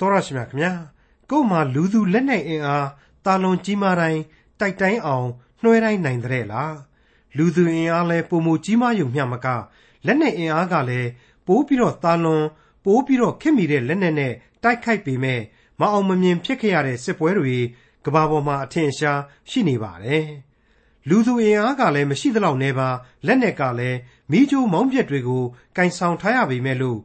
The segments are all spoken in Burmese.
တော်ရရှိမြခင်ဗျာကို့မှာလူသူလက်နဲ့အင်အားတာလွန်ကြီးမားတိုင်းတိုက်တိုင်းအောင်နှွှဲတိုင်းနိုင်တဲ့လားလူသူအင်အားလဲပုံမကြီးမားယုံမျှမကလက်နဲ့အင်အားကလည်းပိုးပြီးတော့တာလွန်ပိုးပြီးတော့ခက်မိတဲ့လက်နဲ့နဲ့တိုက်ခိုက်ပေမဲ့မအောင်မမြင်ဖြစ်ခဲ့ရတဲ့စစ်ပွဲတွေကဘာပေါ်မှာအထင်ရှားရှိနေပါတယ်လူသူအင်အားကလည်းမရှိသလောက်နေပါလက်နဲ့ကလည်းမိချိုးမောင်းပြက်တွေကိုကင်ဆောင်ထားရပေမဲ့လို့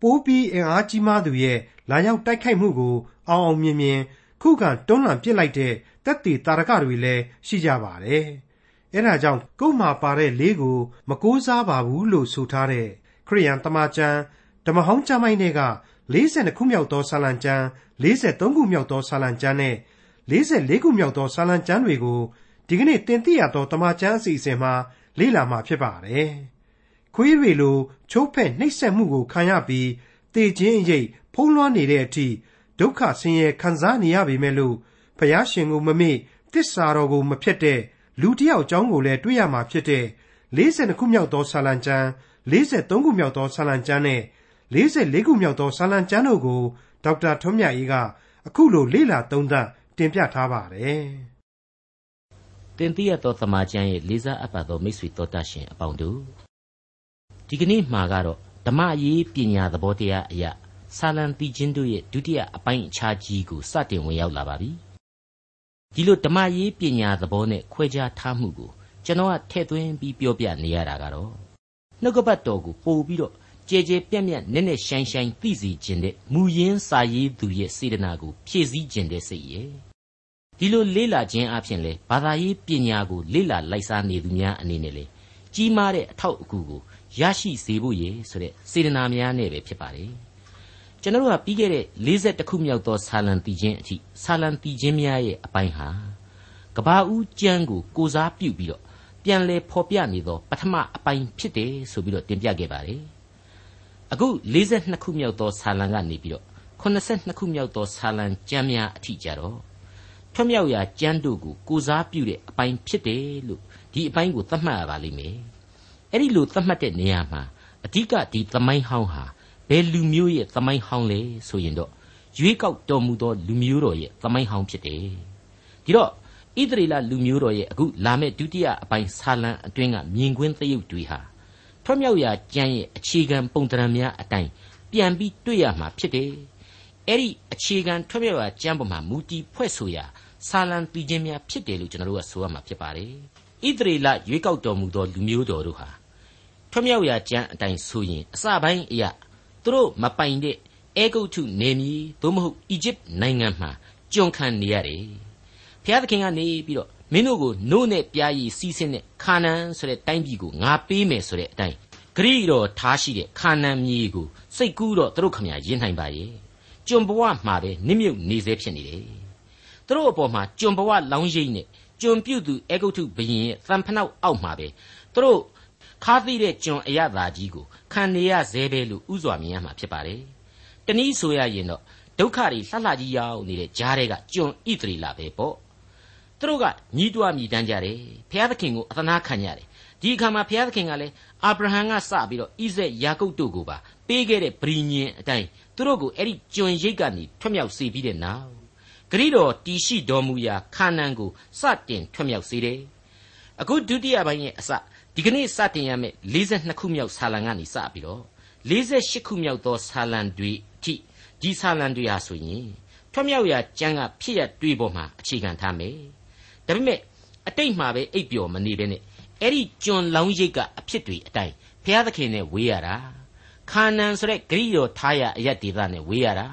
ပိုးပြီးအင်အားကြီးမားသူရဲ့ လာရောက်တိုက်ခိုက်မှုကို အောင်အောင်မြင်မြင် ခုခံတွန်းလှန်ပစ်လိုက်တဲ့တက်တီတာရကတွေလည်း ရှိကြပါတယ်။အဲဒါကြောင့် ကုတ်မှာပါတဲ့လေးကို မကိုးစားပါဘူးလို့ ဆိုထားတဲ့ ခရိယန်တမန်ကျမ်း ဓမ္မဟောင်းကျမ်းပိုင်းတွေက42ခုမြောက်သောဆာလံကျမ်း43ခုမြောက်သောဆာလံကျမ်းနဲ့44ခုမြောက်သောဆာလံကျမ်းတွေကို ဒီကနေ့တင်ပြရသောတမန်ကျမ်းအစီအစဉ်မှာ လေ့လာမှာဖြစ်ပါတယ်။ ခွေးတွေလို ချိုးဖက်နှိပ်စက်မှုကိုခံရပြီးတေခြင်းအရေးဖုံးလွှမ်းနေတဲ့အထိဒုက္ခဆင်းရဲခံစားနေရပေမဲ့လို့ဖယားရှင်ကိုမမေ့တစ္ဆာတော်ကိုမဖျက်တဲ့လူတစ်ယောက်အကြောင်းကိုလည်းတွေ့ရမှာဖြစ်တဲ့42ခုမြောက်သောဆာလံကျမ်း43ခုမြောက်သောဆာလံကျမ်းနဲ့44ခုမြောက်သောဆာလံကျမ်းတို့ကိုဒေါက်တာထွန်းမြတ်အေးကအခုလိုလေ့လာသုံးသပ်တင်ပြထားပါတယ်။တင်ပြရသောသမာကျမ်းရဲ့လေးစားအပ်ပါသောမိတ်ဆွေတော်တတ်ရှင်အပေါင်းတို့ ဒီကနေ့မှာကတော့ဓမ္မရေးပညာသဘောတရားအရာဆာလံတီချင်းတို့ရဲ့ဒုတိယအပိုင်းအခြားကြီးကိုစတင်ဝင်ရောက်လာပါပြီဒီလိုဓမ္မရေးပညာသဘောနဲ့ခွဲခြားထားမှုကိုကျွန်တော်ကထည့်သွင်းပြီးပြောပြနေရတာကတော့နှုတ်ကပတ်တော်ကိုပို့ပြီးတော့ကြဲကြဲပြန့်ပြန့်နဲ့နဲ့ရှိုင်းရှိုင်းသိစီခြင်းတဲ့မူရင်းစာရေးသူရဲ့စေတနာကိုဖြည့်ဆည်းခြင်းတဲ့စိတ်ရဲ့ဒီလိုလေ့လာခြင်းအပြင်လေဘာသာရေးပညာကိုလေ့လာလိုက်စားနေသူများအနေနဲ့လေကြီးမားတဲ့အထောက်အကူကို ရရှိစေဖို့ရည်ဆိုတဲ့စေတနာများနဲ့ပဲဖြစ်ပါတယ်ကျွန်တော်တို့ကပြီးခဲ့တဲ့42ခုမြောက်သောဆာလံတီချင်းအထိဆာလံတီချင်းများရဲ့အပိုင်းဟာကဘာဦးကျမ်းကိုကိုစားပြုပြီးတော့ပြန်လဲဖော်ပြနေသောပထမအပိုင်းဖြစ်တယ်ဆိုပြီးတော့တင်ပြခဲ့ပါတယ်အခု42ခုမြောက်သောဆာလံကနေပြီးတော့82ခုမြောက်သောဆာလံကျမ်းများအထိကြတော့ထွမြောက်ရာကျမ်းတို့ကိုကိုစားပြုတဲ့အပိုင်းဖြစ်တယ်လို့ဒီအပိုင်းကိုသတ်မှတ်ရပါလိမ့်မယ် အဲ့ဒီလိုသတ်မှတ်တဲ့နေရာမှာအဓိကဒီသမိုင်းဟောင်းဟာဘယ်လူမျိုးရဲ့သမိုင်းဟောင်းလဲဆိုရင်တော့ရွေးကောက်တော်မူသောလူမျိုးတော်ရဲ့သမိုင်းဟောင်းဖြစ်တယ်ဒီတော့ဣသရေလလူမျိုးတော်ရဲ့အခုလာမယ့်ဒုတိယအပိုင်းဆာလံအတွင်းကမြင်ကွင်းသရုပ်တွေဟာထွတ်မြောက်ရာကျမ်းရဲ့အခြေခံပုံသဏ္ဍာန်များအတိုင်းပြန်ပြီးတွေ့ရမှာဖြစ်တယ်အဲ့ဒီအခြေခံထွတ်မြောက်ရာကျမ်းပေါ်မှာမူတည်ဖွဲ့ဆိုရာဆာလံပြီးခြင်းများဖြစ်တယ်လို့ကျွန်တော်တို့ကဆိုရမှာဖြစ်ပါတယ်ဣသရေလရွေးကောက်တော်မူသောလူမျိုးတော်တို့ဟာ ထွတ်မြောက်ရာကျမ်းအတိုင်းဆိုရင်အစပိုင်းအရာသူတို့မပိုင်တဲ့အဲဂုတ်ထုနေမည်သို့မဟုတ်အီဂျစ်နိုင်ငံမှာကျွန်ခံနေရတယ်။ဘုရားသခင်ကနေပြီးတော့မင်းတို့ကိုနို့နဲ့ပြားရည်စီးဆင်းတဲ့ခါနန်ဆိုတဲ့တိုင်းပြည်ကိုငါပေးမယ်ဆိုတဲ့အတိုင်းဂရိတော်ထားရှိတဲ့ခါနန်မြေကိုစိတ်ကူးတော့သူတို့ခမရရင်နိုင်ပါရဲ့။ကျွန်ဘဝမှာပဲနစ်မြုပ်နေစေဖြစ်နေတယ်။သူတို့အပေါ်မှာကျွန်ဘဝလောင်းရိပ်နဲ့ကျွန်ပြုတ်သူအဲဂုတ်ထုဘရင်ရဲ့သံဖနောက်အောက်မှာပဲသူတို့ ခါသိတဲ့ကျွန်အရသာကြီးကိုခံနေရသေးပဲလို့ဥစွာမြင်ရမှာဖြစ်ပါတယ်။တနည်းဆိုရရင်တော့ဒုက္ခတွေလှလှကြီးရောက်နေတဲ့ကြားတွေကကျွန်ဣသရေလပဲပေါ့။သူတို့ကညီးတွားမြည်တမ်းကြတယ်။ဘုရားသခင်ကိုအသနာခံကြတယ်။ဒီအခါမှာဘုရားသခင်ကလည်းအာဗြဟံကစပြီးတော့ဣဇက်ယာကုပ်တို့ကိုပါပေးခဲ့တဲ့ဗြိညင်အတိုင်းသူတို့ကိုအဲ့ဒီကျွန်ရိတ်ကနေထွက်မြောက်စေပြီးတဲ့နောက်ဂရိတော်တီရှိတော်မူရာခါနန်ကိုစတင်ထွက်မြောက်စေတယ်။အခုဒုတိယပိုင်းရဲ့အစ ဒီကနေ့စတင်ရမယ့်42ခုမြောက်ဆာလံကနေစပြီးတော့48ခုမြောက်သောဆာလံတွေအထိဒီဆာလံတွေဟာဆိုရင်ထွတ်မြောက်ရာကျမ်းကဖြစ်ရတွေးပေါ်မှာအခြေခံထားမယ်ဒါပေမဲ့အတိတ်မှာပဲအိပ်ပျော်မနေဘဲနဲ့အဲ့ဒီကျွန်လောင်းရိပ်ကအဖြစ်တွေအတိုင်းဘုရားသခင်နဲ့ဝေးရတာခါနန်ဆိုတဲ့ဂရိတော်ထားရအယက်ဒေသနဲ့ဝေးရတာ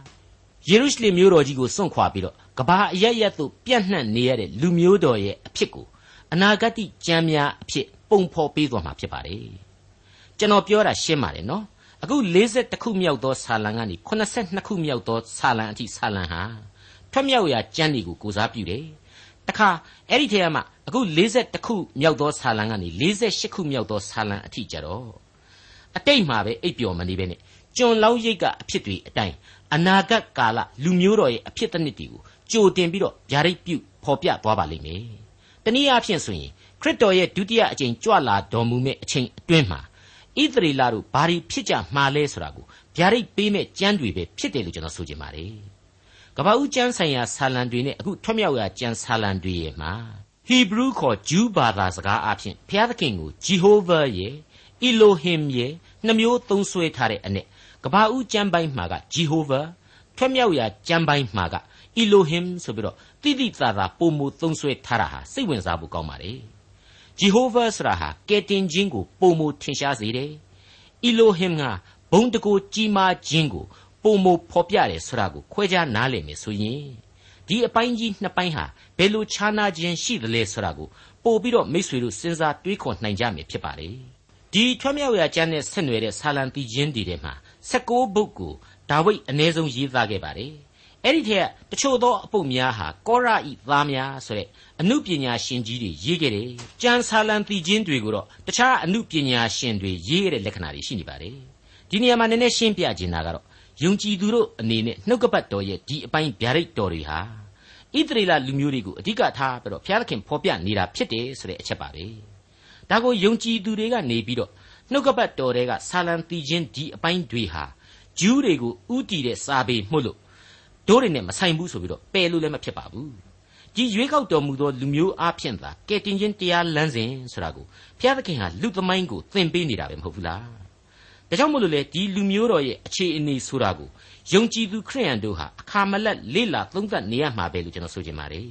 ယေရုရှလင်မြို့တော်ကြီးကိုစွန့်ခွာပြီးတော့ကဘာအယက်ရက်သို့ပြန့်နှံ့နေရတဲ့လူမျိုးတော်ရဲ့အဖြစ်ကိုအနာဂတ်ကျမ်းများအဖြစ် ပုံဖော်ပေးသွားမှာဖြစ်ပါတယ်ကျွန်တော်ပြောတာရှင်းပါတယ်နော်အခု42ခုမြောက်သောဆာလံကနေ82ခုမြောက်သောဆာလံအထိဆာလံဟာထွက်မြောက်ရာကျမ်းတွေကိုကိုစားပြုတယ်တခါအဲ့ဒီထဲမှာအခု42ခုမြောက်သောဆာလံကနေ48ခုမြောက်သောဆာလံအထိကြတော့အတိတ်မှာပဲအိပ်ပျော်မနေပဲနဲ့ကျွန်လောင်းရိတ်ကအဖြစ်တွေအတိုင်းအနာဂတ်ကာလလူမျိုးတော်ရဲ့အဖြစ်တစ်နှစ်တွေကိုကြိုတင်ပြီးတော့ဗျာဒိတ်ပြုဖော်ပြသွားပါလိမ့်မယ်။တနည်းအားဖြင့်ဆိုရင် ခရစ်တော်ရဲ့ဒုတိယအကြိမ်ကြွလာတော်မူမယ့်အချိန်အတွင်းမှာဣသရေလတို့ဘာတွေဖြစ်ကြမှာလဲဆိုတာကိုဗျာဒိတ်ပေးမဲ့ကြမ်းတွေပဲဖြစ်တယ်လို့ကျွန်တော်ဆိုချင်ပါတယ်ကပ္ပဦးကျမ်းဆိုင်ရာဆာလံတွေနဲ့အခုထွတ်မြောက်ရာကျမ်းဆာလံတွေရဲ့မှာဟီဘရူးခေါ်ဂျူးဘာသာစကားအဖြစ်ဘုရားသခင်ကိုဂျီဟိုးဗာရဲ့အီလိုဟင်ရဲ့နှမျိုးသုံးဆွဲထားတဲ့အနက်ကပ္ပဦးကျမ်းပိုင်းမှာကဂျီဟိုးဗာထွတ်မြောက်ရာကျမ်းပိုင်းမှာကအီလိုဟင်ဆိုပြီးတော့တိတိသာသာပုံမူသုံးဆွဲထားတာဟာစိတ်ဝင်စားဖို့ကောင်းပါလေ ဂျီဟိုးဗာဆိုတာဟာကယ်တင်ခြင်းကိုပုံမူထင်ရှားစေတယ် အီလိုဟင်ကဘုံတကိုကြီးမားခြင်းကိုပုံမဖော်ပြတယ်ဆိုတာကိုခွဲခြားနားလည်မယ်ဆိုရင်ဒီအပိုင်းကြီးနှစ်ပိုင်းဟာဘယ်လိုခြားနာခြင်းရှိသလဲဆိုတာကိုပို့ပြီးတော့မိษွေတို့စဉ်းစားတွေးခေါ်နိုင်ကြမယ်ဖြစ်ပါလေဒီထွတ်မြောက်ရာကျမ်းနဲ့ဆက်နွယ်တဲ့ဆာလံတီချင်းတွေထဲမှာ16ဘုတ်ကိုဒါဝိဒ်အ ਨੇ ဆုံးရေးသားခဲ့ပါတယ် အဲ့ဒီထက်ကတချို့သောအပုပ်များဟာကောရဤသားများဆိုတဲ့အမှုပညာရှင်ကြီးတွေရေးခဲ့တယ်။ကျမ်းဆာလံတီချင်းတွေကိုတော့တခြားအမှုပညာရှင်တွေရေးခဲ့တဲ့လက္ခဏာတွေရှိနေပါတယ်။ဒီနေရာမှာနည်းနည်းရှင်းပြချင်တာကတော့ယုံကြည်သူတို့အနေနဲ့နှုတ်ကပတ်တော်ရဲ့ဒီအပိုင်းဗျာဒိတ်တော်တွေဟာဣသရေလလူမျိုးတွေကိုအဓိကထားပြီးတော့ဘုရားသခင်ဖော်ပြနေတာဖြစ်တယ်ဆိုတဲ့အချက်ပါပဲ။ဒါကိုယုံကြည်သူတွေကနေပြီးတော့နှုတ်ကပတ်တော်တွေကဆာလံတီချင်းဒီအပိုင်းတွေဟာဂျူးတွေကိုဥတီတဲ့စာပေမှုလို့ တို့တွေနဲ့မဆိုင်ဘူးဆိုပြီးတော့ပယ်လို့လည်းမဖြစ်ပါဘူးဒီရွေးကောက်တော်မူသောလူမျိုးအားဖြင့်သာကဲတင်ချင်းတရားလမ်းစဉ်ဆိုတာကိုဘုရားသခင်ဟာလူသမိုင်းကိုသင်ပေးနေတာပဲမဟုတ်ဘူးလားဒါကြောင့်မို့လို့လေဒီလူမျိုးတော်ရဲ့အခြေအနေဆိုတာကိုယုံကြည်သူခရိယန်တို့ဟာအခါမလတ်လေ့လာသုံးသပ်နေရမှာပဲလို့ကျွန်တော်ဆိုချင်ပါတယ်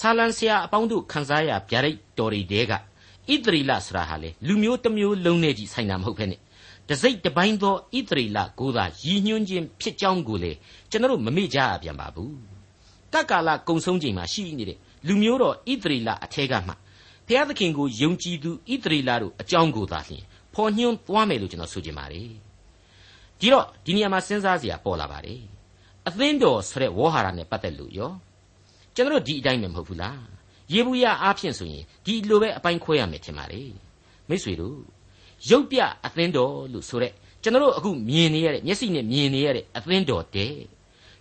ဆာလန်ဆရာအပေါင်းတို့ခန်းစားရဗျာဒိတ်တော်တွေတဲကဣသရီလဆိုတာဟာလေလူမျိုးတစ်မျိုးလုံးနဲ့ကြီးဆိုင်တာမဟုတ်ဖ ೇನೆ တစိတ်တပိုင်းသောဣသရေလကိုသာရည်ညွှန်းခြင်းဖြစ်ကြောင်းကိုလေကျွန်တော်တို့မမေ့ကြရပြန်ပါဘူးတက္ကာလကုံဆုံးချိန်မှာရှိနေတဲ့လူမျိုးတော်ဣသရေလအထက်ကမှဘုရားသခင်ကိုယုံကြည်သူဣသရေလတို့အကြောင်းကိုသာလျှင်ဖော်ညွှန်းသွားမယ်လို့ကျွန်တော်ဆိုချင်ပါတယ်ဒီတော့ဒီနေရာမှာစဉ်းစားစရာပေါ်လာပါတယ်အသင်းတော်ဆိုတဲ့ဝေါ်ဟာရနဲ့ပတ်သက်လို့ရောကျွန်တော်တို့ဒီအတိုင်းပဲမဟုတ်ဘူးလားယေဘူးယအားဖြင့်ဆိုရင်ဒီလိုပဲအပိုင်းခွဲရမယ်ထင်ပါတယ်မိတ်ဆွေတို့ ရုပ်ပြအသင်းတော်လို့ဆိုရက်ကျွန်တော်တို့အခုမြင်နေရတဲ့မျက်စိနဲ့မြင်နေရတဲ့အသင်းတော်တဲ့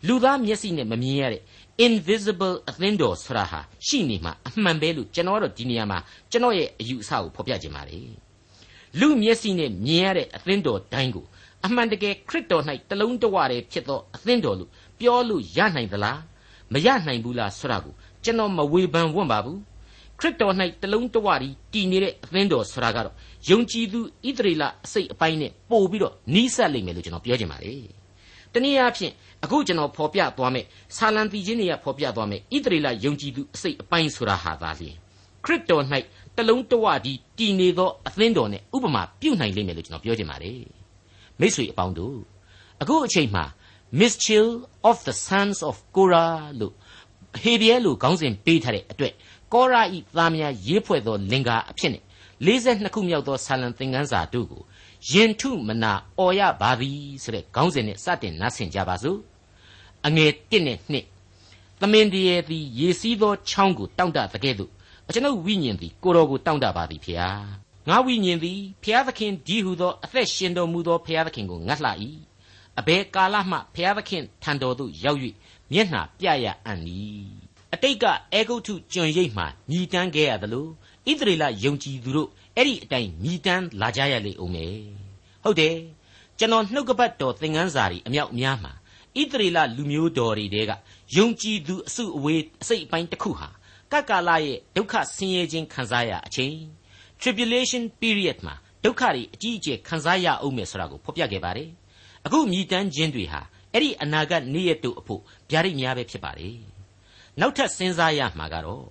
လူသားမျက်စိနဲ့မမြင်ရတဲ့ invisible အသင်းတော်ဆိုတာဟာရှိနေမှာအမှန်ပဲလို့ကျွန်တော်ကတော့ဒီနေရာမှာကျွန်တော်ရဲ့အယူအဆကိုဖော်ပြခြင်းပါလေလူမျက်စိနဲ့မြင်ရတဲ့အသင်းတော်တိုင်းကိုအမှန်တကယ်ခရစ်တော်၌တလုံးတဝတည်းဖြစ်သောအသင်းတော်လို့ပြောလို့ရနိုင်သလားမရနိုင်ဘူးလားဆိုတာကိုကျွန်တော်မဝေဖန်ဝွန့်ပါဘူး ခရစ်တော်၌တလုံးတဝတည်းတည်နေတဲ့အသင်းတော်ဆိုတာကတော့ယုံကြည်သူဣသရေလအစိတ်အပိုင်းနဲ့ပို့ပြီးတော့နီးစပ်လိမ့်မယ်လို့ကျွန်တော်ပြောချင်ပါတယ်။တနည်းအားဖြင့်အခုကျွန်တော်ဖော်ပြသွားမယ်ဆာလံတီချင်းတွေကဖော်ပြသွားမယ်ဣသရေလယုံကြည်သူအစိတ်အပိုင်းဆိုတာဟာသာလျှင်ခရစ်တော်၌တလုံးတဝဒီတည်နေသောအသင်းတော်နဲ့ဥပမာပြုတ်နိုင်လိမ့်မယ်လို့ကျွန်တော်ပြောချင်ပါတယ်။မိတ်ဆွေအပေါင်းတို့အခုအချိန်မှာ Mischiel of the Sons of Korah လို့ဟေဘရဲလို့ခေါင်းစဉ်ပေးထားတဲ့အတွက် ကောရာဤသားများရေးဖွဲ့သောလင်္ကာအဖြစ်နဲ့42ခုမြောက်သောဆာလံသင်ခန်းစာတို့ကိုယင်ထုမနာအော်ရပါသည်ဆိုတဲ့ခေါင်းစဉ်နဲ့စတင်နားဆင်ကြပါစို့အငယ်1နဲ့2သမင်တရေသည်ရေစီးသောချောင်းကိုတောင့်တတဲ့ကဲ့သို့အကျွန်ုပ်ဝိညာဉ်သည်ကိုတော်ကိုတောင့်တပါသည်ဖျားငါဝိညာဉ်သည်ဖျားသခင်ဒီဟုသောအသက်ရှင်တော်မူသောဖျားသခင်ကိုငတ်လှ၏အဘယ်ကာလမှဖျားသခင်ထံတော်သို့ရောက်၍မျက်နှာပြရအံ့၏ အတိတ်ကအေဂုတ်ထုကျွန်ရိပ်မှမြည်တမ်းခဲ့ရသလိုဣသရေလယုံကြည်သူတို့အဲ့ဒီအတိုင်းမြည်တမ်းလာကြရလေအောင်မယ်ဟုတ်တယ်ကျွန်တော်နှုတ်ကပတ်တော်သင်ခန်းစာတွေအမြောက်အများမှာဣသရေလလူမျိုးတော်တွေတဲကယုံကြည်သူအစုအဝေးအစိတ်အပိုင်းတစ်ခုဟာကကလာရဲ့ဒုက္ခဆင်းရဲခြင်းခံစားရအချိန် tribulation period မှာဒုက္ခတွေအကြီးအကျယ်ခံစားရအောင်မယ်ဆိုတာကိုဖော်ပြခဲ့ပါတယ်အခုမြည်တမ်းခြင်းတွေဟာအဲ့ဒီအနာဂတ်နေ့ရက်တို့အဖို့ဗျာဒိတ်များပဲဖြစ်ပါတယ် နောက်ထပ်စဉ်းစားရမှာကတော့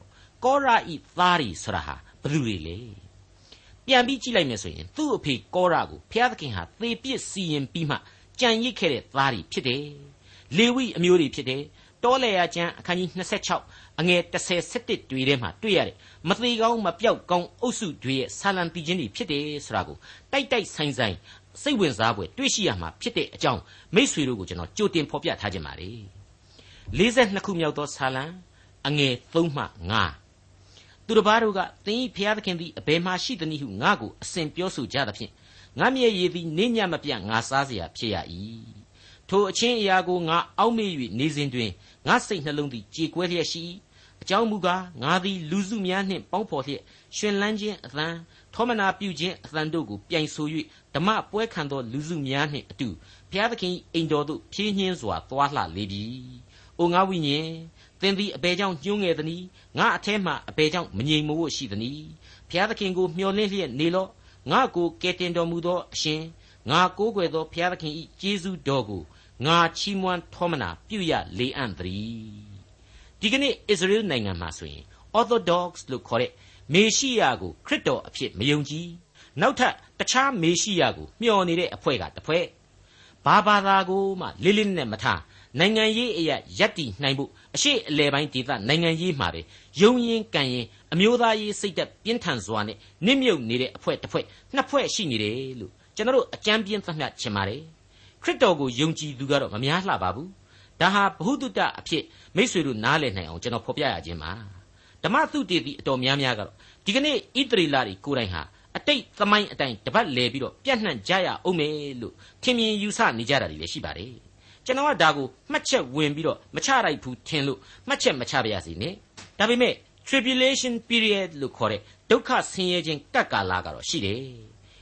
ကောရာဤသားတွေဆိုတာဟာဘယ်သူတွေလဲပြန်ပြီးကြည့်လိုက်မယ်ဆိုရင်သူ့အဖေကောရာကိုဘုရားသခင်ဟာသေပစ်စီရင်ပြီးမှကြံရစ်ခဲ့တဲ့သားတွေဖြစ်တယ်လေဝိအမျိုးတွေဖြစ်တယ်တောလေယာကျမ်းအခန်းကြီး26အငယ်30 17တွေထဲမှာတွေ့ရတယ်မသေးကောင်းမပြောက်ကောင်းအုပ်စုတွေရဲ့ဆာလံတီချင်းတွေဖြစ်တယ်ဆိုတာကိုတိုက်တိုက်ဆိုင်ဆိုင်စိတ်ဝင်စားဖွယ်တွေ့ရှိရမှာဖြစ်တဲ့အကြောင်းမိษွေတို့ကိုကျွန်တော်ကြိုတင်ဖော်ပြထားခြင်းပါလေ 42ခုမြောက်သောဆာလံအငယ်3မှ5သူတစ်ပါးတို့ကသင်၏ဖျားသခင်သည်အဘယ်မှရှိသနည်းဟုငါ့ကိုအစဉ်ပြောဆိုကြသဖြင့်ငါမျက်ရည်သည်နေညမပြတ်ငါစားเสียဖြစ်ရ၏ထိုအချင်းအရာကိုငါအောက်မေ့၍နေစဉ်တွင်ငါစိတ်နှလုံးသည်ကြေကွဲလျက်ရှိအကြောင်းမူကားငါသည်လူစုများနှင့်ပေါင်းဖော်လျက်ရှင်လန်းခြင်းအသံထောမနာပြုခြင်းအသံတို့ကိုပြိုင်ဆို၍ဓမ္မပွဲခံသောလူစုများနှင့်အတူဘုရားသခင်အိမ်တော်သို့ဖြင်းညင်းစွာသွားလှလေပြီ အိုငါဝိညာဉ်သင်သည်အဘယ်ကြောင့်ညှိုးငယ်သနည်းငါအထဲမှအဘယ်ကြောင့်မငြိမ်မို့ရှိသနည်းဘုရားသခင်ကိုမျှော်လင့်လျက်နေလော့ငါကိုကယ်တင်တော်မူသောအရှင်ငါကိုးကွယ်သောဘုရားသခင်၏ကျေးဇူးတော်ကိုငါချီးမွမ်းထောမနာပြုရလေအံ့သတည်းဒီကနေ့အစ္စရေးနိုင်ငံမှာဆိုရင် Orthodox လို့ခေါ်တဲ့မေရှိယကိုခရစ်တော်အဖြစ်မယုံကြည်နောက်ထပ်တခြားမေရှိယကိုမျှော်နေတဲ့အဖွဲ့ကတစ်ဖွဲ့ဘာဘာသာကိုမှလေးလေးနဲ့မထား နိုင်ငံရေးအရာယက်တီနိုင်ဖို့အရှိအလဲပိုင်းဒေသနိုင်ငံရေးမှာပဲယုံရင်ကန်ရင်အမျိုးသားရေးစိတ်သက်ပြင်းထန်စွာနဲ့နစ်မြုပ်နေတဲ့အဖွဲ့တစ်ဖွဲ့နှစ်ဖွဲ့ရှိနေတယ်လို့ကျွန်တော်တို့အကြမ်းပြင်းသတ်မှတ်ချင်ပါတယ်ခရစ်တော်ကိုယုံကြည်သူကတော့မများလှပါဘူးဒါဟာဘ ഹു တုတအဖြစ်မိษွေတို့နားလည်နိုင်အောင်ကျွန်တော်ဖော်ပြရခြင်းပါဓမ္မသုတေသီအတော်များများကတော့ဒီကနေ့ဣသရေလတွေကိုယ်တိုင်ဟာအတိတ်သမိုင်းအတိုင်းတပတ်လဲပြီးတော့ပြန့်နှံ့ကြရအောင်မယ်လို့ထင်မြင်ယူဆနေကြတာတွေလည်းရှိပါတယ် ကျွန်တော်ကဒါကိုမှတ်ချက်ဝင်ပြီးတော့မချလိုက်ဘူးထင်လို့မှတ်ချက်မချပါရစေနဲ့ဒါပေမဲ့ tribulation period လို့ခေါ်တဲ့ဒုက္ခဆင်းရဲခြင်းကပ်ကာလကတော့ရှိတယ်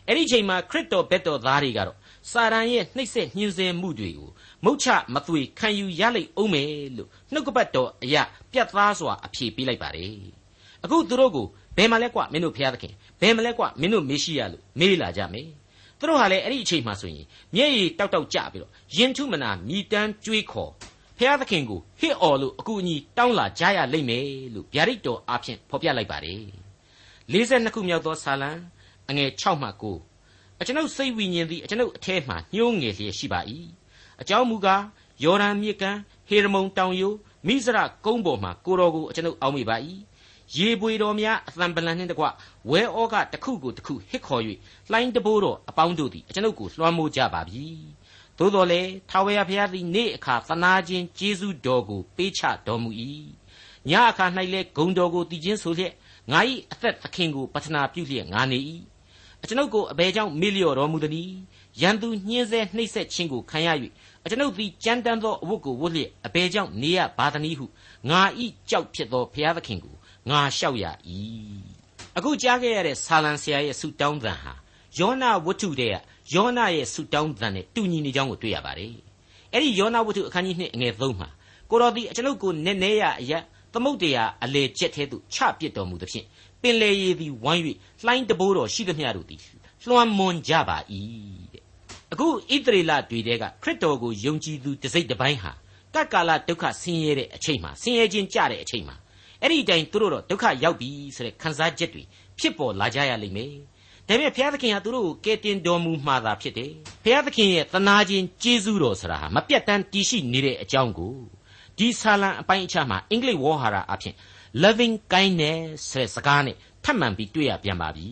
အဲ့ဒီချိန်မှာခရစ်တော်ဘက်တော်သားတွေကတော့စာရန်ရဲ့နှိပ်စက်ညှင်းဆဲမှုတွေကိုမုတ်ချမသွေခံယူရလိမ့်အောင်မယ်လို့နှုတ်ကပတ်တော်အရာပြတ်သားစွာအဖြေပေးလိုက်ပါတယ်အခုသူတို့ကိုဘယ်မှာလဲကွမင်းတို့ဖျားသခင်ဘယ်မှာလဲကွမင်းတို့မေရှိယလို့မေးလာကြမယ် သူတို့ဟာလည်းအဲ့ဒီအချိန်မှဆိုရင်မျက်ရည်တောက်တောက်ကြပြီးတော့ရင်ထုမနာမြည်တမ်းကြွေးခေါ်ဖျားသခင်ကိုဟစ်အော်လို့အကူအညီတောင်းလာကြရလိမ့်မယ်လို့ဗျာဒိတ်တော်အားဖြင့်ဖော်ပြလိုက်ပါတယ်42ခုမြောက်သောဆာလံအငယ်6မှ9အကျွန်ုပ်စိတ်ဝိညာဉ်သည်အကျွန်ုပ်အထဲမှညှိုးငယ်လျက်ရှိပါ၏အကြောင်းမူကားယော်ဒန်မြစ်ကမ်းဟေရမုန်တောင်ယိုမိစရကုန်းပေါ်မှကိုတော်ကိုအကျွန်ုပ်အောက်မိပါ၏ ရေပွေတော်များအသံပလန်နှင့်တကွဝဲဩကတစ်ခုကိုတစ်ခုဟစ်ခေါ်၍လှိုင်းတဘိုးတော်အပေါင်းတို့သည်အကျွန်ုပ်ကိုလွှမ်းမိုးကြပါပြီသို့တော်လည်းထာဝရဘုရားသည်နေ့အခါသနာခြင်းကျေးဇူးတော်ကိုပေးချတော်မူ၏ညအခါ၌လည်းဂုံတော်ကိုတည်ခြင်းဆိုလျက်ငါ၏အသက်သခင်ကိုပတနာပြုလျက်ငါနေ၏အကျွန်ုပ်ကိုအဘယ်ကြောင့်မေ့လျော့တော်မူသနည်းရန်သူညှင်းဆဲနှိပ်စက်ခြင်းကိုခံရ၍ အကျွန်ုပ်သည်ကြမ်းတမ်းသောအဝတ်ကိုဝတ်လျက်အဘယ်ကြောင့်နေရပါသနည်းဟုငါဤကြောက်ဖြစ်သောဘုရားသခင်ကိုငါလျှောက်ရ၏အခုကြားခဲ့ရတဲ့ဆာလံဆရာရဲ့ဆုတောင်းသံဟာယောနာဝတ္ထုတဲ့ကယောနာရဲ့ဆုတောင်းသံနဲ့တူညီနေကြောင်းကိုတွေ့ရပါတယ်အဲ့ဒီယောနာဝတ္ထုအခန်းကြီး2အငယ်3မှာကိုတော်သည်အကျွန်ုပ်ကိုနည်းနည်းရအရက်သမုတ်တရားအလေကျက်သေးသူချပစ်တော်မူသဖြင့်ပင်လေရည်သည်ဝိုင်း၍လှိုင်းတဘိုးတော်ရှိသမျှတို့သည်လွှမ်းမွန်ကြပါ၏တဲ့ အခုဣသရေလတွေတဲကခရစ်တော်ကိုယုံကြည်သူတစ်စိတ်တစ်ပိုင်းဟာကတ်ကာလဒုက္ခဆင်းရဲတဲ့အချိန်မှာဆင်းရဲခြင်းကြတဲ့အချိန်မှာအဲ့ဒီတိုင်သူတို့တော့ဒုက္ခရောက်ပြီဆိုတဲ့ခံစားချက်တွေဖြစ်ပေါ်လာကြရလိမ့်မယ်ဒါပေမဲ့ဘုရားသခင်ဟာသူတို့ကိုကယ်တင်တော်မူမှာသာဖြစ်တယ်ဘုရားသခင်ရဲ့သနာခြင်းကျေးဇူးတော်ဆိုတာဟာမပြတ်တမ်းတည်ရှိနေတဲ့အကြောင်းကိုဒီဆာလံအပိုင်းအခြားမှာအင်္ဂလိပ်ဝေါ်ဟာရအဖြစ် loving kindness ဆိုတဲ့စကားနဲ့ထပ်မံပြီးတွေ့ရပြန်ပါပြီ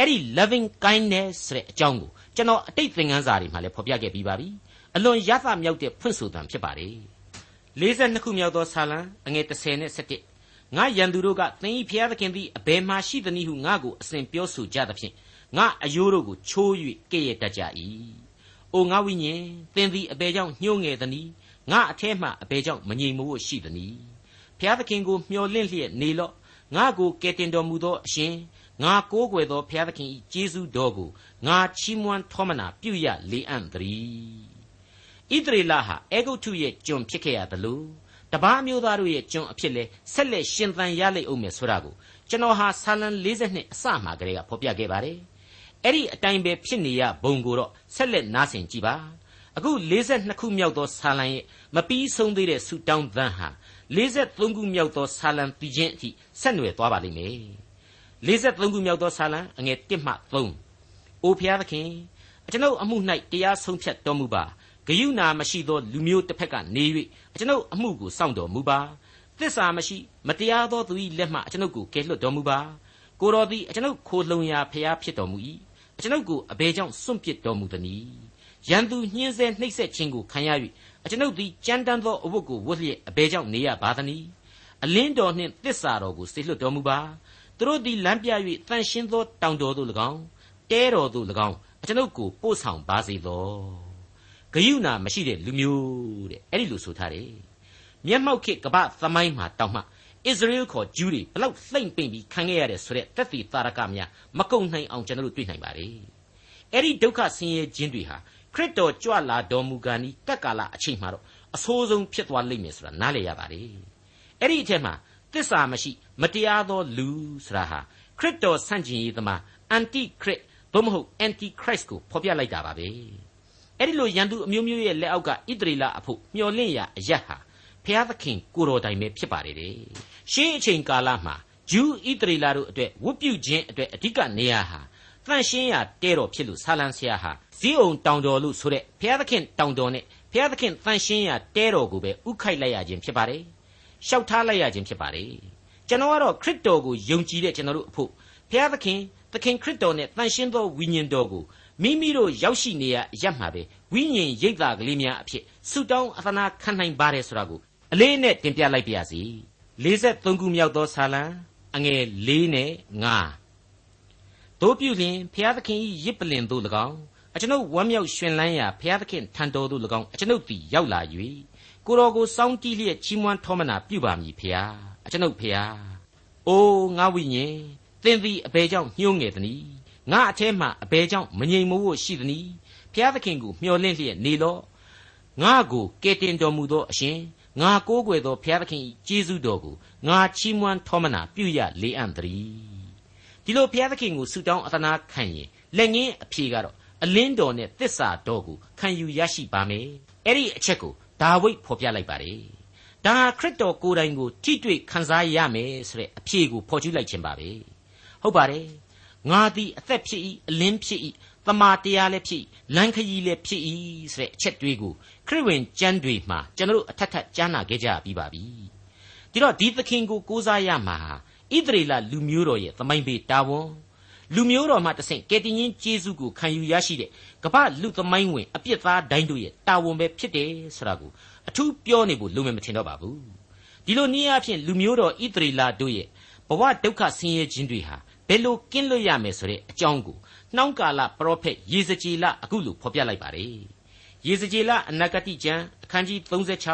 အဲ့ဒီ loving kindness ဆိုတဲ့အကြောင်းကိုကျွန်တော်အတိတ်သင်ခန်းစာတွေမှာလည်းဖော်ပြခဲ့ပြီးပါပြီအလွန်ရသမြောက်တဲ့ဖွင့်ဆိုသံဖြစ်ပါတယ်42ခုမြောက်သောဆာလံအငယ်30နဲ့17ငါယံသူတို့ကသင်၏ဖျားသခင်သည်အဘယ်မှရှိသနည်းဟုငါကိုအစဉ်ပြောဆိုကြသဖြင့်ငါအယိုးတို့ကိုချိုး၍ကဲ့ရဲ့တတ်ကြ၏အိုငါဝိညာဉ်သင်သည်အဘယ်ကြောင့်ညှိုးငယ်သနည်းငါအထဲမှအဘယ်ကြောင့်မငြိမ်မို့ရှိသနည်းဖျားသခင်ကိုမျှော်လင့်လျက်နေလော့ငါကိုကယ်တင်တော်မူသောအရှင် ငါကိုးကွယ်သောဘုရားသခင်၏ကျေးဇူးတော်ကိုငါချီးမွမ်းထောမနာပြုရလေအံ့တည်းဣသရေလဟာအေဂုတ်ထုရဲ့ကျွန်ဖြစ်ခဲ့ရသလိုတပားမျိုးသားတို့ရဲ့ကျွန်အဖြစ်လဲဆက်လက်ရှင်သန်ရလိမ့်အောင်မယ်ဆိုတာကိုကျွန်တော်ဟာဆာလံ42အစမှကလေးကဖော်ပြခဲ့ပါတယ်အဲ့ဒီအတိုင်းပဲဖြစ်နေရဘုံကိုတော့ဆက်လက်နားဆင်ကြည့်ပါအခု42ခုမြောက်သောဆာလံရဲ့မပြီးဆုံးသေးတဲ့ဆူတောင်းသံဟာ43ခုမြောက်သောဆာလံပြီးခြင်းအထိဆက်နွယ်သွားပါလိမ့်မယ် 43ခုမြောက်သောဆာလံအငယ်1မှ3အိုဖျားသခင်အကျွန်ုပ်အမှု၌တရားဆုံးဖြတ်တော်မူပါဂယုဏမရှိသောလူမျိုးတစ်ဖက်ကနေ၍အကျွန်ုပ်အမှုကိုစောင့်တော်မူပါသစ္စာမရှိမတရားသောသူ၏လက်မှအကျွန်ုပ်ကိုကယ်လွတ်တော်မူပါကိုတော်သည်အကျွန်ုပ်ခိုလှုံရာဖျားဖြစ်တော်မူ၏အကျွန်ုပ်ကိုအဘယ်ကြောင့်စွန့်ပစ်တော်မူသနည်းရန်သူညှင်းဆဲနှိပ်စက်ခြင်းကိုခံရ၍အကျွန်ုပ်သည်ကြမ်းတမ်းသောအဝတ်ကိုဝတ်လျက်အဘယ်ကြောင့်နေရပါသနည်းအလင်းတော်နှင့်သစ္စာတော်ကိုစေလွှတ်တော်မူပါ သူတို့သည်လမ်းပြ၍တန်ရှင်းသောတောင်တော်သို့၎င်းတဲတော်သို့၎င်းအကျွန်ုပ်ကိုပို့ဆောင်ပါစေသောဂယုဏမရှိတဲ့လူမျိုးတဲ့အဲ့ဒီလိုဆိုထားတယ်မျက်မှောက်ခေကပ္ပသမိုင်းမှာတောင်မှဣသရေလခေါ်ဂျူးတွေဘလောက်လှိမ့်ပိန်ပြီးခံခဲ့ရတဲ့ဆိုတဲ့တက်တီတာရကများမကုံနိုင်အောင်ကျွန်တော်တို့တွေ့နိုင်ပါတယ်အဲ့ဒီဒုက္ခဆင်းရဲခြင်းတွေဟာခရစ်တော်ကြွလာတော်မူကာနီကပ်ကာလအချိန်မှာတော့အဆိုးဆုံးဖြစ်သွားလိမ့်မယ်ဆိုတာနားလည်ရပါတယ်အဲ့ဒီအထက်မှာ သစ္စာမရှိ မတရားသောလူဆိုတာဟာခရစ်တော်ဆန့်ကျင်ရေးသမားအန်တိခရစ်သို့မဟုတ်အန်တီခရစ်ကိုဖော်ပြလိုက်တာပါပဲအဲ့ဒီလိုရန်သူအမျိုးမျိုးရဲ့လက်အောက်ကဣသရေလအဖို့မျော်လင့်ရာအရက်ဟာဖျားသခင်ကိုတော်တိုင်ပဲဖြစ်ပါတယ်တဲ့ရှေးအချိန်ကာလမှာဂျူးဣသရေလတို့အတွက်ဝတ်ပြုခြင်းအတွက်အဓိကနေရာဟာတန့်ရှင်းရာတဲတော်ဖြစ်လို့ဆာလံဆရာဟာဇီးအောင်တောင်တော်လို့ဆိုတဲ့ဘုရားသခင်တောင်တော်နဲ့ဘုရားသခင်တန့်ရှင်းရာတဲတော်ကိုပဲဥခိုက်လိုက်ရခြင်းဖြစ်ပါတယ်။ ရှောက်ထားလိုက်ရခြင်းဖြစ်ပါတယ်။ကျွန်တော်ကတော့ခရစ်တော်ကိုယုံကြည်တဲ့ကျွန်တော်တို့အဖို့ဘုရားသခင်သခင်ခရစ်တော်နဲ့တန့်ရှင်းသောဝိညာဉ်တော်ကိုမိမိတို့ရောက်ရှိနေရအရမှာပဲဝိညာဉ်ရိပ်သာကလေးများအဖြစ်ဆုတောင်းအသနာခံနိုင်ပါတယ်ဆိုတာကိုအလေးနဲ့တင်ပြလိုက်ပါရစေ။53ခုမြောက်သောဆာလံအငယ်၄နဲ့5တို့ပြုလျင်ဖျားသခင်၏ရစ်ပလင်သို့၎င်းအကျွန်ုပ်ဝမ်းမြောက်ရွှင်လန်းရာဖျားသခင်ထံတော်သို့၎င်းအကျွန်ုပ်သည်ရောက်လာ၍ ကိုတော်ကိုစောင်းတီးလျက်ချီးမွမ်းထောမနာပြုပါမည်ဖျားအကျွန်ုပ်ဖျားအိုးငါဝိညာဉ်သင်သည်အဘယ်ကြောင့်ညှိုးငယ်သနည်းငါအแทမှအဘယ်ကြောင့်မငြိမ်မိုးဖို့ရှိသနည်းဖျားသခင်ကိုမျှော်လင့်လျက်နေလော့ငါကိုကယ်တင်တော်မူသောအရှင်ငါကိုးကွယ်သောဘုရားသခင်၏ကျေးဇူးတော်ကိုငါချီးမွမ်းထောမနာပြုရလေအံ့တည်းဒီလိုဘုရားသခင်ကိုဆုတောင်းအသနာခံရင်လက်ငင်းအဖြေကတော့အလင်းတော်နဲ့တစ္ဆာတော်ကိုခံယူရရှိပါမယ်အဲ့ဒီအချက်ကို ဒါဝိဒ်ဖော်ပြလိုက်ပါတယ်ဒါဟာခရစ်တော်ကိုယ်တိုင်ကိုထိတွေ့ခံစားရမယ်ဆိုတဲ့အဖြေကိုဖော်ကျူးလိုက်ခြင်းပါပဲဟုတ်ပါတယ်ငါသည်အသက်ဖြစ်၏အလင်းဖြစ်၏တမာတရားလည်းဖြစ်လမ်းခရီးလည်းဖြစ်၏ဆိုတဲ့အချက်တွေးကိုခရစ်ဝင်ကျမ်းတွေမှာကျွန်တော်တို့အထက်ထက်ကြားနာခဲ့ကြပြီးပါပြီဒီတော့ဒီသခင်ကိုကိုးစားရမှာဣသရေလလူမျိုးတော်ရဲ့သမိုင်းပေတာဝန် လူမျိုးတော်မှတဆင့်ကယ်တင်ရှင်ယေရှုကိုခံယူရရှိတဲ့ကမ္ဘာလူသမိုင်းဝင်အပြစ်သားတိုင်းတို့ရဲ့တာဝန်ပဲဖြစ်တယ်ဆိုတာကိုအထူးပြောနေဖို့လိုမယ်မထင်တော့ပါဘူးဒီလိုနည်းအားဖြင့်လူမျိုးတော်ဣသရေလတို့ရဲ့ဘဝဒုက္ခဆင်းရဲခြင်းတွေဟာဘယ်လိုကင်းလွတ်ရမယ်ဆိုတဲ့အကြောင်းကိုနှောင်းကာလပရောဖက်ယေဇကျေလအခုလိုဖော်ပြလိုက်ပါတယ်ယေဇကျေလအနာဂတိကျမ်းအခန်းကြီး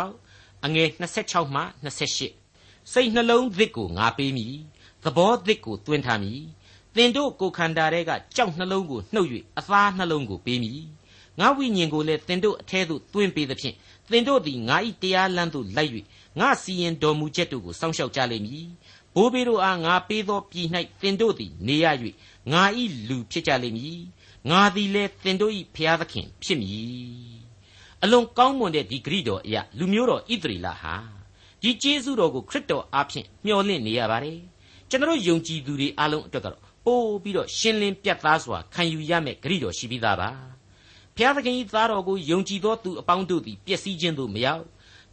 36အငယ်26မှ28စိတ်နှလုံးသစ်ကိုငါပေးမည်သဘောသစ်ကိုတွင်ထားမည် သင်တို့ကိုခန္ဓာထဲကကြောက်နှလုံးကိုနှုတ်၍အသားနှလုံးကိုပေးမည်ငါဝိညာဉ်ကိုလည်းသင်တို့အထဲသို့တွင်ပေးသဖြင့်သင်တို့သည်ငါ၏တရားလမ်းသို့လိုက်၍ငါစီရင်တော်မူချက်တို့ကိုစောင့်ရှောက်ကြလိမ့်မည်ဘိုးဘေးတို့အားငါပေးသောပြည်၌သင်တို့သည်နေရ၍ငါ၏လူဖြစ်ကြလိမ့်မည်ငါသည်လည်းသင်တို့၏ဖျားသခင်ဖြစ်မည်အလွန်ကောင်းမွန်တဲ့ဒီဂရိတော်အရာလူမျိုးတော်ဣသရေလဟာဒီကျေးဇူးတော်ကိုခရစ်တော်အားဖြင့်မျှော်လင့်နေရပါတယ်ကျွန်တော်ယုံကြည်သူတွေအားလုံးအတွက်ကတော့ ပို့ပြီးတော့ရှင်းလင်းပြတ်သားစွာခံယူရမယ့်ဂရိတော်ရှိပြီးသားပါဘုရားသခင်၏သားတော်ကိုယုံကြည်သောသူအပေါင်းတို့သည်ပျက်စီးခြင်းသို့မရောက်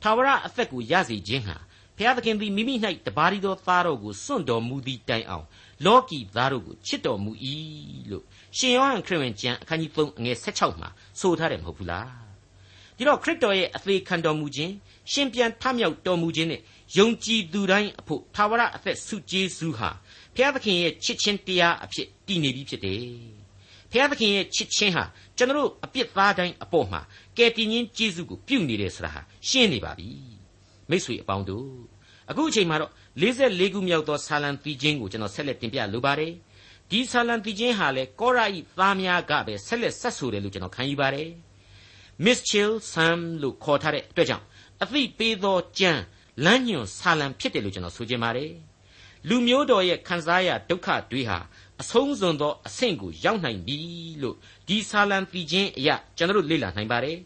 ထာဝရအသက်ကိုရစေခြင်းဟာဘုရားသခင်သည်မိမိ၌တပါးရီသောသားတော်ကိုစွန့်တော်မူသည့်တိုင်အောင်လောကီသားတို့ကိုချစ်တော်မူ၏လို့ရှင်ယောဟန်ခရစ်ဝင်ကျမ်းအခန်းကြီး3အငယ်16မှာဆိုထားတယ်မဟုတ်ဘူးလားဒီတော့ခရစ်တော်ရဲ့အသေးခံတော်မူခြင်းရှင်ပြန်ထမြောက်တော်မူခြင်းနဲ့ယုံကြည်သူတိုင်းအဖို့ထာဝရအသက်ဆုကျေးဇူးဟာ ဘုရားသခင်ရဲ့ချစ်ခြင်းတရားအဖြစ်တည်နေပြီဖြစ်တယ်ဘုရားသခင်ရဲ့ချစ်ခြင်းဟာကျွန်တော်အပြစ်သားတိုင်းအပေါ်မှာကယ်တင်ရှင်ကျေးဇူးကိုပြုနေတယ်ဆိုတာဟာရှင်းနေပါပြီမိတ်ဆွေအပေါင်းတို့အခုအချိန်မှာတော့44ခုမြောက်သောဆာလံတီချင်းကိုကျွန်တော်ဆက်လက်တင်ပြလိုပါတယ်ဒီဆာလံတီချင်းဟာလေကောရာဤသားများကပဲဆက်လက်ဆက်ဆိုတယ်လို့ကျွန်တော်ခံယူပါတယ် Miss Chill Sam လို့ခေါ်ထားတဲ့အတွက်ကြောင့်အသိပေးသောကြံလမ်းညွန်ဆာလံဖြစ်တယ်လို့ကျွန်တော်ဆိုချင်ပါတယ် လူမျိုးတော်ရဲ့ခံစားရဒုက္ခတွေဟာအဆုံးစွန်သောအဆင့်ကိုရောက်နိုင်ပြီလို့ဒီဆာလံတီချင်းအရာကျွန်တော်တို့လေ့လာနိုင်ပါတယ်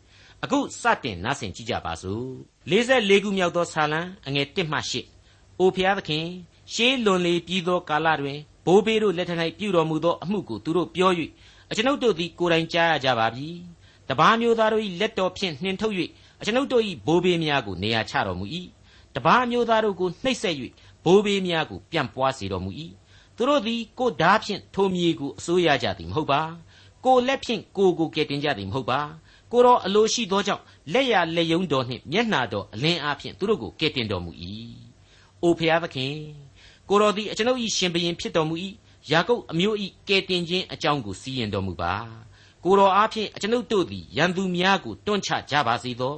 အခုစတင်နားဆင်ကြည့်ကြပါစို့44ခုမြောက်သောဆာလံအငယ်1မှ8အိုဖျားသခင်ရှေးလွန်လေပြီးသောကာလတွင်ဘိုးဘေးတို့လက်ထက်၌ပြုတော်မူသောအမှုကိုသူတို့ပြော၍အကျွန်ုပ်တို့သည်ကိုယ်တိုင်ကြားရကြပါပြီတပားမျိုးသားတို့၏လက်တော်ဖြင့်နှင်ထုတ်၍အကျွန်ုပ်တို့၏ဘိုးဘေးများကိုနေရာချတော်မူ၏တပားမျိုးသားတို့ကိုနှိပ်စက်၍ ဘိုးဘေးများကိုပြန့်ပွားစေတော်မူ၏သူတို့သည်ကိုဓာဖြင့်ထိုမြေကိုအစိုးရကြသည်မဟုတ်ပါကိုလက်ဖြင့်ကိုကိုကယ်တင်ကြသည်မဟုတ်ပါကိုတော်အလိုရှိသောကြောင့်လက်ရလက်ယုံတော်နှင့်မျက်နှာတော်အလင်းအားဖြင့်သူတို့ကိုကယ်တင်တော်မူ၏အိုဖျားသခင်ကိုတော်သည်အကျွန်ုပ်၏ရှင်ဘရင်ဖြစ်တော်မူ၏ယာကုပ်အမျိုး၏ကယ်တင်ခြင်းအကြောင်းကိုစီရင်တော်မူပါကိုတော်အားဖြင့်အကျွန်ုပ်တို့သည်ရန်သူများကိုတွန့်ချကြပါစေသော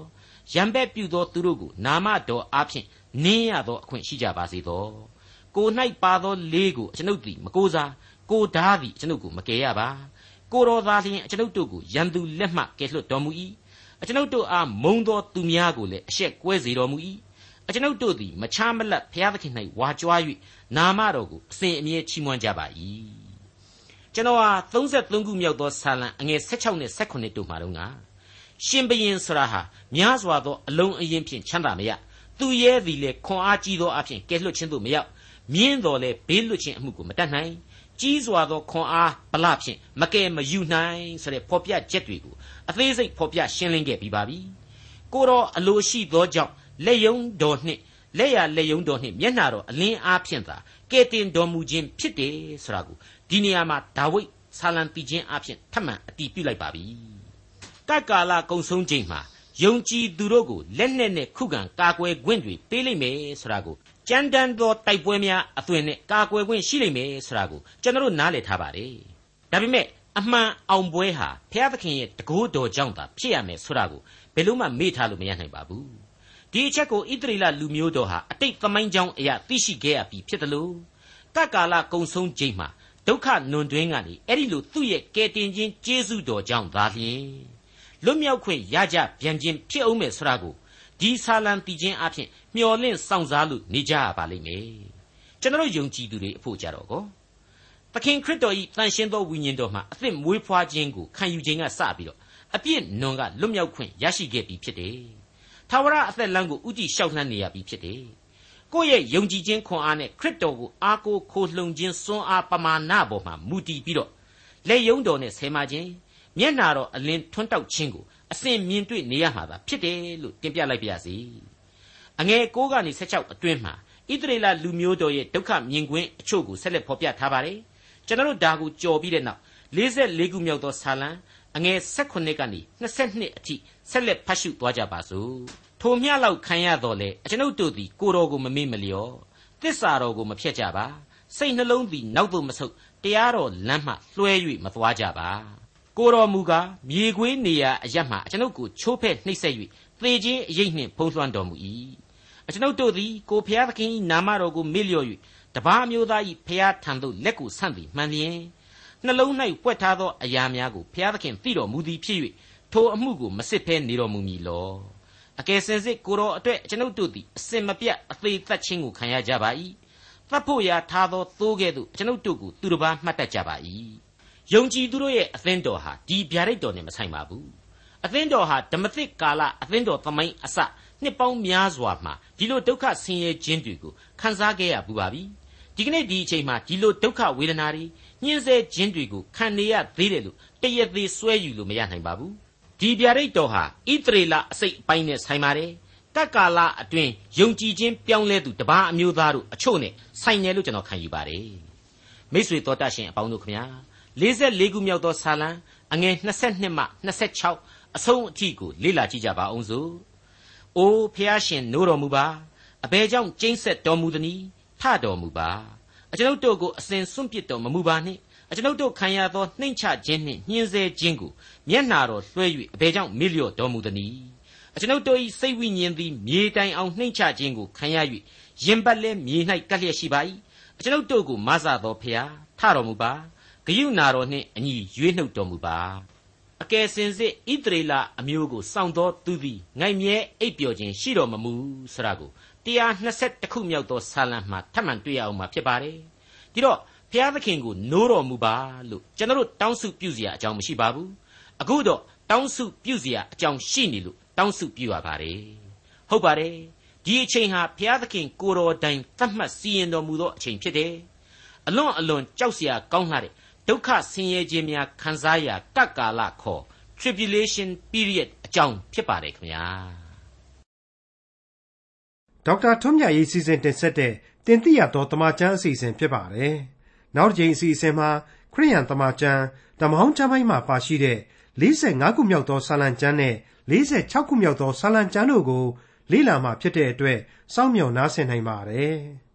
ရံဘက်ပြုသောသူတို့ကိုနာမတော်အားဖြင့် နင်းရသောအခွင့်ရှိကြပါစေသောကို၌ပါသောလေးကိုအကျွန်ုပ်သည်မကိုးစားကိုဓာသည်အကျွန်ုပ်ကိုမကယ်ရပါကိုတော်သာလျှင်အကျွန်ုပ်တို့ကိုရန်သူလက်မှကယ်လွတ်တော်မူ၏အကျွန်ုပ်တို့အားမုံသောသူများကိုလည်းအရှက်ကွဲစေတော်မူ၏အကျွန်ုပ်တို့သည်မချားမလတ်ဘုရားသခင်၌ဝါကြွား၍နာမတော်ကိုအစဉ်အမြဲချီးမွမ်းကြပါ၏ကျွန်တော်ဟာ33ခုမြောက်သောဆာလံအငယ်16နဲ့18တို့မှာတော့ငါရှင်ဘရင်ဆရာဟာများစွာသောအလုံးအရင်ဖြင့်ချမ်းသာမရ သူရဲသည်လည်းခွန်အားကြီးသောအဖြစ်ကဲလွတ်ခြင်းသို့မရောက်မြင်းတော်လည်းဘေးလွတ်ခြင်းအမှုကိုမတတ်နိုင်ကြီးစွာသောခွန်အားဗလဖြင့်မကယ်မယူနိုင်ဆိုတဲ့ဖော်ပြချက်တွေကိုအသေးစိတ်ဖော်ပြရှင်းလင်းခဲ့ပြီးပါပြီကိုတော်အလိုရှိသောကြောင့်လက်ယုံတော်နှင့်လက်ရလက်ယုံတော်နှင့်မျက်နှာတော်အလင်းအားဖြင့်သာကဲတင်တော်မူခြင်းဖြစ်တယ်ဆိုတာကိုဒီနေရာမှာဒါဝိဒ်ဆာလံတီခြင်းအားဖြင့်ထပ်မံအတည်ပြုလိုက်ပါပြီကကာလကုံဆုံးခြင်းမှာ ယုံကြည်သူတို့ကိုလက်နက်နဲ့ခုခံကာကွယ်ခွင့်တွေပေးလိမ့်မယ်ဆိုတာကိုကြမ်းတမ်းသောတိုက်ပွဲများအသွင်နဲ့ကာကွယ်ခွင့်ရှိလိမ့်မယ်ဆိုတာကိုကျွန်တော်နားလည်ထားပါတယ်ဒါပေမဲ့အမှန်အောင်ပွဲဟာဘုရားသခင်ရဲ့တကိုးတော်ကြောင့်သာဖြစ်ရမယ်ဆိုတာကိုဘယ်လို့မှမေ့ထားလို့မရနိုင်ပါဘူးဒီအချက်ကိုဣသရေလလူမျိုးတော်ဟာအတိတ်သမိုင်းကြောင်းအရာသိရှိခဲ့ရပြီဖြစ်တယ်လို့ကကာလကုံဆုံးခြင်းမှာဒုက္ခနွန်တွင်းကနေအဲ့ဒီလိုသူ့ရဲ့ကယ်တင်ခြင်းကျေးဇူးတော်ကြောင့်သာလျှင် လွတ်မြောက်ခွင့်ရကြပြန်ခြင်းဖြစ်အောင်မယ်ဆိုတာကိုဒီဆာလံတီခြင်းအဖြစ်မျော်လင့်စောင့်စားလို့နေကြရပါလိမ့်မယ်ကျွန်တော်ယုံကြည်သူတွေအဖို့ကြတော့ကောသခင်ခရစ်တော်ဤတန်ရှင်းသောဝိညာဉ်တော်မှာအသစ်မွေးဖွားခြင်းကိုခံယူခြင်းကစပြီးတော့အပြည့်နွန်ကလွတ်မြောက်ခွင့်ရရှိခဲ့ပြီဖြစ်တယ်။ထာဝရအသက်လမ်းကိုဥတည်လျှောက်လှမ်းနေရပြီဖြစ်တယ်။ကိုယ့်ရဲ့ယုံကြည်ခြင်းခွန်အားနဲ့ခရစ်တော်ကိုအားကိုးခိုလှုံခြင်းစွမ်းအားပမာဏပေါ်မှာမူတည်ပြီးတော့လက်ယုံတော်နဲ့ဆယ်မခြင်း မျက်နာတော်အလင်းထွန်းတောက်ခြင်းကိုအစဉ်မြင်တွေ့နေရမှာသာဖြစ်တယ်လို့တင်ပြလိုက်ပါရစေ။အငယ်6ကနေ16အတွင်းမှာဣသရေလလူမျိုးတော်ရဲ့ဒုက္ခမြင်ကွင်းအချို့ကိုဆက်လက်ဖော်ပြထားပါတယ်။ကျွန်တော်တို့ဒါကိုကြော်ပြီးတဲ့နောက်44ခုမြောက်သောဆာလံအငယ်16ကနေ22အထိဆက်လက်ဖတ်ရှုသွားကြပါစို့။ထိုမျှလောက်ခံရတော်လေအကျွန်ုပ်တို့သည်ကိုတော်ကိုမမေ့မလျော့သစ္စာတော်ကိုမဖျက်ကြပါစိတ်နှလုံးသည်နောက်သို့မဆုတ်တရားတော်လမ်းမှလွှဲ၍မသွားကြပါ ကိုတော်မူကားမြေခွေးနေရာအရတ်မှအကျွန်ုပ်ကိုချိုးဖဲ့နှိပ်စက်၍သေခြင်းအရေးနှင့်ဖုံးလွှမ်းတော်မူ၏အကျွန်ုပ်တို့သည်ကိုဖျားသခင်၏နာမတော်ကိုမေ့လျော့၍တပါးမျိုးသား၏ဖျားထံသို့လက်ကိုဆန့်သည်မှန်လျင်နှလုံး၌ပွက်ထားသောအရာများကိုဖျားသခင်သိတော်မူသည်ဖြစ်၍ထိုအမှုကိုမစစ်ဖဲနေတော်မူမည်လောအကယ်စင်စစ်ကိုတော်အတွက်ကျွန်ုပ်တို့သည်အစင်မပြတ်အသေးသက်ခြင်းကိုခံရကြပါ၏သတ်ဖို့ရာထားသောသိုးကဲ့သို့ကျွန်ုပ်တို့ကိုသူတစ်ပါးမှတ်တတ်ကြပါ၏ ယုံကြည်သူတို့ရဲ့အသင်းတော်ဟာဒီဗျာဒိတ်တော်နဲ့မဆိုင်ပါဘူးအသင်းတော်ဟာဓမ္မသစ်ကာလအသင်းတော်သမိုင်းအစနှစ်ပေါင်းများစွာမှာဒီလိုဒုက္ခဆင်းရဲခြင်းတွေကိုခံစားခဲ့ရပူပါပြီဒီကနေ့ဒီအချိန်မှာဒီလိုဒုက္ခဝေဒနာတွေညှင်းဆဲခြင်းတွေကိုခံနေရသေးတယ်လို့တရသေးဆွဲယူလို့မရနိုင်ပါဘူးဒီဗျာဒိတ်တော်ဟာဣသရေလအစိတ်အပိုင်းနဲ့ဆိုင်ပါတယ်ကပ်ကာလအတွင်းယုံကြည်ခြင်းပြောင်းလဲသူတပါးအမျိုးသားတို့အချို့နဲ့ဆိုင်တယ်လို့ကျွန်တော်ခံယူပါတယ်မိတ်ဆွေတော်တတ်ရှင်အပေါင်းတို့ခင်ဗျာ 44ခုမြောက်သောဆာလံအငယ်22မှ26အဆုံးအထိကိုလေ့လာကြည့်ကြပါအောင်စို့။အိုးဖျားရှင်နိုးတော်မူပါ။အဘယ်ကြောင့်ကျိမ့်ဆက်တော်မူသနည်းထတော်မူပါ။အကျွန်ုပ်တို့ကိုအစဉ်စွန့်ပစ်တော်မမူပါနှင့်။အကျွန်ုပ်တို့ခံရသောနှိမ့်ချခြင်းနှင့်ညှင်းဆဲခြင်းကိုမျက်နာတော်လွှဲ၍အဘယ်ကြောင့်မေ့လျော့တော်မူသနည်း။အကျွန်ုပ်တို့၏စိတ်ဝိညာဉ်သည်မြေတိုင်အောင်နှိမ့်ချခြင်းကိုခံရ၍ရင်ပတ်လဲမြေ၌ကပ်လျက်ရှိပါ၏။အကျွန်ုပ်တို့ကိုမဆတော်ဖျားထတော်မူပါ။ ဂယုနာတော်နှင့်အညီရွေးနှုတ်တော်မူပါအကယ်စင်စစ်ဣသရေလအမျိုးကိုစောင့်တော်သူသည်ငိုင်မြဲအိပ်ပျော်ခြင်းရှိတော်မမူဆရာကို120ခုမြောက်သောဆာလံမှာထပ်မံတွေ့ရအောင်မှာဖြစ်ပါတယ်ဒီတော့ဘုရားသခင်ကိုနိုးတော်မူပါလို့ကျွန်တော်တောင်းစုပြုစရာအကြောင်းမရှိပါဘူးအခုတော့တောင်းစုပြုစရာအကြောင်းရှိနေလို့တောင်းစုပြုရပါတယ်ဟုတ်ပါတယ်ဒီအချိန်ဟာဘုရားသခင်ကိုတော်တိုင်သတ်မှတ်စီရင်တော်မူသောအချိန်ဖြစ်တယ်အလွန်အလွန်ကြောက်စရာကောင်းလှတဲ့ ဒုက္ခဆင်းရဲခြင်းများခံစားရာကပ်ကာလခေါ် tribulation period အကြောင်းဖြစ်ပါတယ်ခင်ဗျာဒေါက်တာထွန်းမြတ်ရေးစီစဉ်တင်ဆက်တဲ့တင်ပြတော်တမချန်းအစီအစဉ်ဖြစ်ပါတယ်နောက်တစ်ချိန်အစီအစဉ်မှာခရိယန်တမချန်းဓမ္မဟောင်းကျမ်းပိုင်းမှာပါရှိတဲ့45ခုမြောက်သောဆာလံကျမ်းနဲ့46ခုမြောက်သောဆာလံကျမ်းတို့ကိုလေ့လာမှဖြစ်တဲ့အတွက်စောင့်မျှော်နားဆင်နိုင်ပါတယ်။